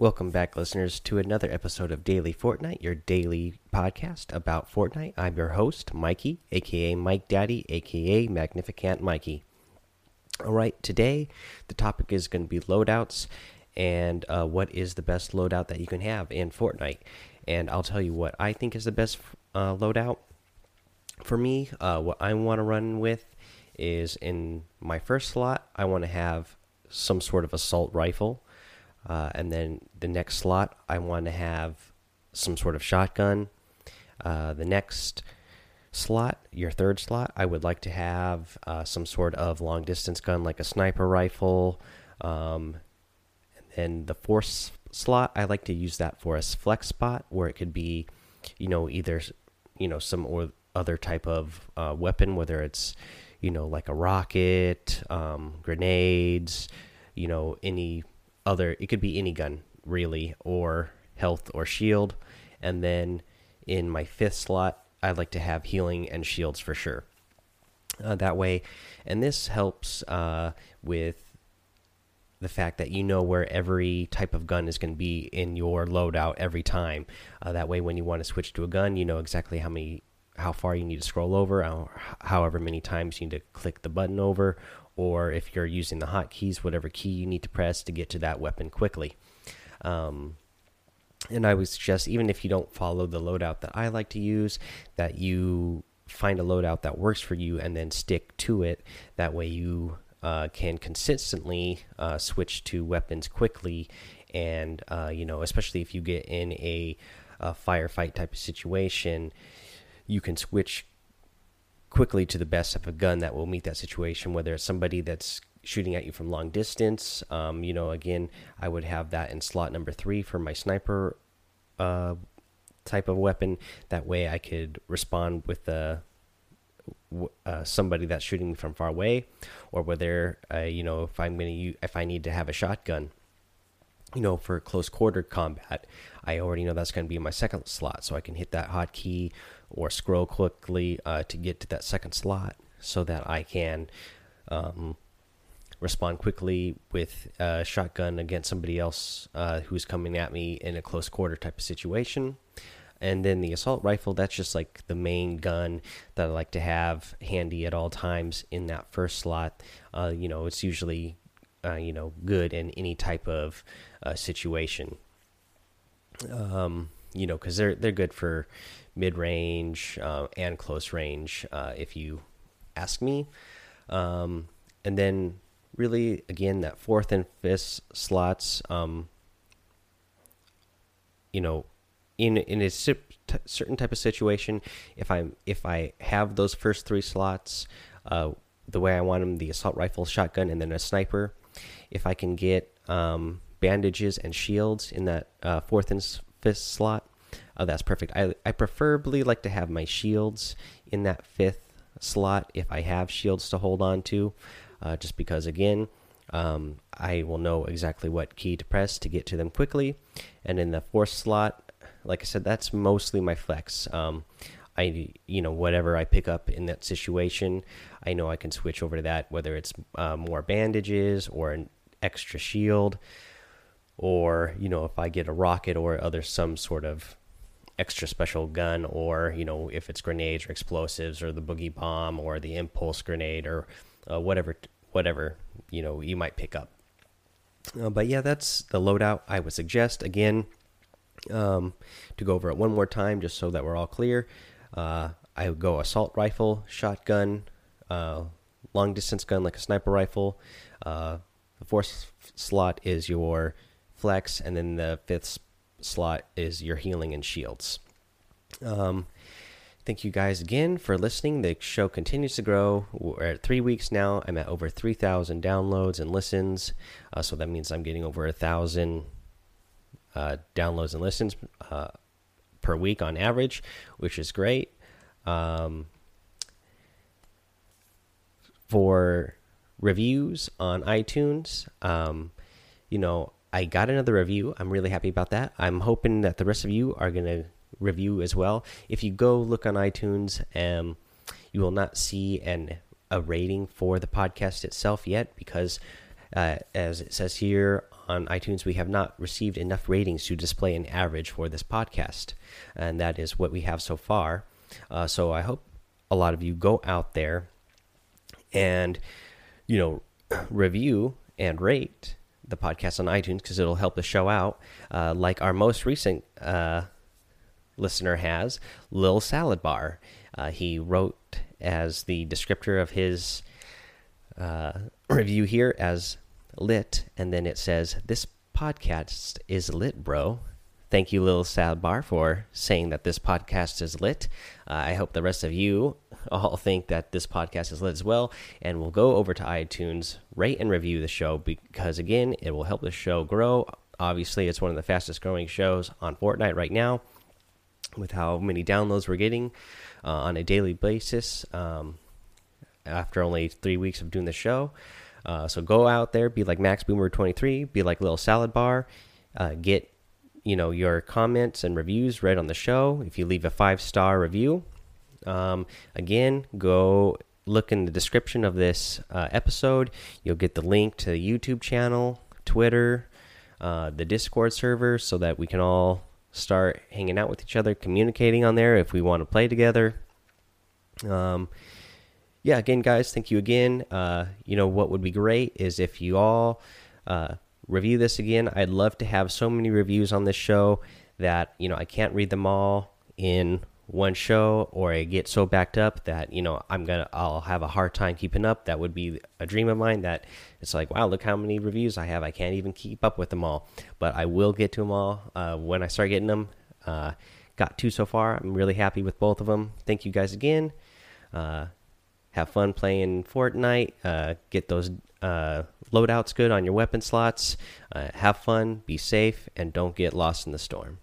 Welcome back, listeners, to another episode of Daily Fortnite, your daily podcast about Fortnite. I'm your host, Mikey, aka Mike Daddy, aka Magnificent Mikey. All right, today the topic is going to be loadouts and uh, what is the best loadout that you can have in Fortnite. And I'll tell you what I think is the best uh, loadout. For me, uh, what I want to run with is in my first slot, I want to have some sort of assault rifle. Uh, and then the next slot, I want to have some sort of shotgun. Uh, the next slot, your third slot, I would like to have uh, some sort of long distance gun like a sniper rifle. Um, and then the fourth slot, I like to use that for a flex spot where it could be, you know, either, you know, some or other type of uh, weapon, whether it's, you know, like a rocket, um, grenades, you know, any other it could be any gun really or health or shield. And then in my fifth slot i like to have healing and shields for sure uh, that way. And this helps uh, with the fact that you know where every type of gun is going to be in your loadout every time. Uh, that way when you want to switch to a gun you know exactly how many how far you need to scroll over or however many times you need to click the button over or if you're using the hotkeys, whatever key you need to press to get to that weapon quickly. Um, and I would suggest, even if you don't follow the loadout that I like to use, that you find a loadout that works for you and then stick to it. That way, you uh, can consistently uh, switch to weapons quickly, and uh, you know, especially if you get in a, a firefight type of situation, you can switch quickly to the best type of a gun that will meet that situation, whether it's somebody that's shooting at you from long distance. Um, you know, again, I would have that in slot number three for my sniper uh, type of weapon. That way I could respond with the. Uh, somebody that's shooting me from far away, or whether uh, you know if I'm gonna if I need to have a shotgun, you know, for close quarter combat, I already know that's going to be my second slot, so I can hit that hotkey or scroll quickly uh, to get to that second slot so that I can um, respond quickly with a shotgun against somebody else uh, who's coming at me in a close quarter type of situation. And then the assault rifle, that's just like the main gun that I like to have handy at all times in that first slot. Uh, you know, it's usually, uh, you know, good in any type of uh, situation. Um, you know, because they're they're good for mid range uh, and close range, uh, if you ask me. Um, and then, really, again, that fourth and fifth slots, um, you know, in in a certain type of situation, if I'm if I have those first three slots, uh, the way I want them, the assault rifle, shotgun, and then a sniper. If I can get um, bandages and shields in that uh, fourth and fifth slot, Oh, that's perfect. I, I preferably like to have my shields in that fifth slot if I have shields to hold on to, uh, just because, again, um, I will know exactly what key to press to get to them quickly. And in the fourth slot, like I said, that's mostly my flex. Um, I, you know, whatever I pick up in that situation, I know I can switch over to that, whether it's uh, more bandages or an extra shield, or you know, if I get a rocket or other some sort of extra special gun or you know if it's grenades or explosives or the boogie bomb or the impulse grenade or uh, whatever whatever you know you might pick up. Uh, but yeah that's the loadout i would suggest. Again um, to go over it one more time just so that we're all clear uh, i would go assault rifle shotgun uh, long distance gun like a sniper rifle uh, the fourth slot is your flex and then the fifth slot is your healing and shields. Um, thank you guys again for listening. The show continues to grow. We're at three weeks now. I'm at over 3,000 downloads and listens. Uh, so that means I'm getting over a thousand uh, downloads and listens uh, per week on average, which is great. Um, for reviews on iTunes, um, you know, I got another review. I'm really happy about that. I'm hoping that the rest of you are going to review as well. If you go look on iTunes, um, you will not see an a rating for the podcast itself yet because, uh, as it says here on iTunes, we have not received enough ratings to display an average for this podcast, and that is what we have so far. Uh, so I hope a lot of you go out there and you know review and rate the podcast on iTunes because it'll help the show out. Uh, like our most recent uh, listener has, Lil Salad Bar. Uh, he wrote as the descriptor of his uh, review here as lit, and then it says, This podcast is lit, bro. Thank you, Lil Salad Bar, for saying that this podcast is lit. Uh, I hope the rest of you all think that this podcast is lit as well. And we'll go over to iTunes, rate and review the show because, again, it will help the show grow. Obviously, it's one of the fastest growing shows on Fortnite right now with how many downloads we're getting uh, on a daily basis um, after only three weeks of doing the show. Uh, so go out there, be like Max Boomer 23, be like Little Salad Bar, uh, get you know your comments and reviews read on the show. If you leave a five star review, um, again, go look in the description of this uh, episode. You'll get the link to the YouTube channel, Twitter, uh, the Discord server, so that we can all start hanging out with each other, communicating on there if we want to play together. Um, yeah, again, guys, thank you again. Uh, you know what would be great is if you all uh, review this again. I'd love to have so many reviews on this show that you know I can't read them all in one show or I get so backed up that you know I'm gonna I'll have a hard time keeping up. That would be a dream of mine. That it's like wow, look how many reviews I have. I can't even keep up with them all, but I will get to them all uh, when I start getting them. Uh, got two so far. I'm really happy with both of them. Thank you guys again. Have fun playing Fortnite. Uh, get those uh, loadouts good on your weapon slots. Uh, have fun, be safe, and don't get lost in the storm.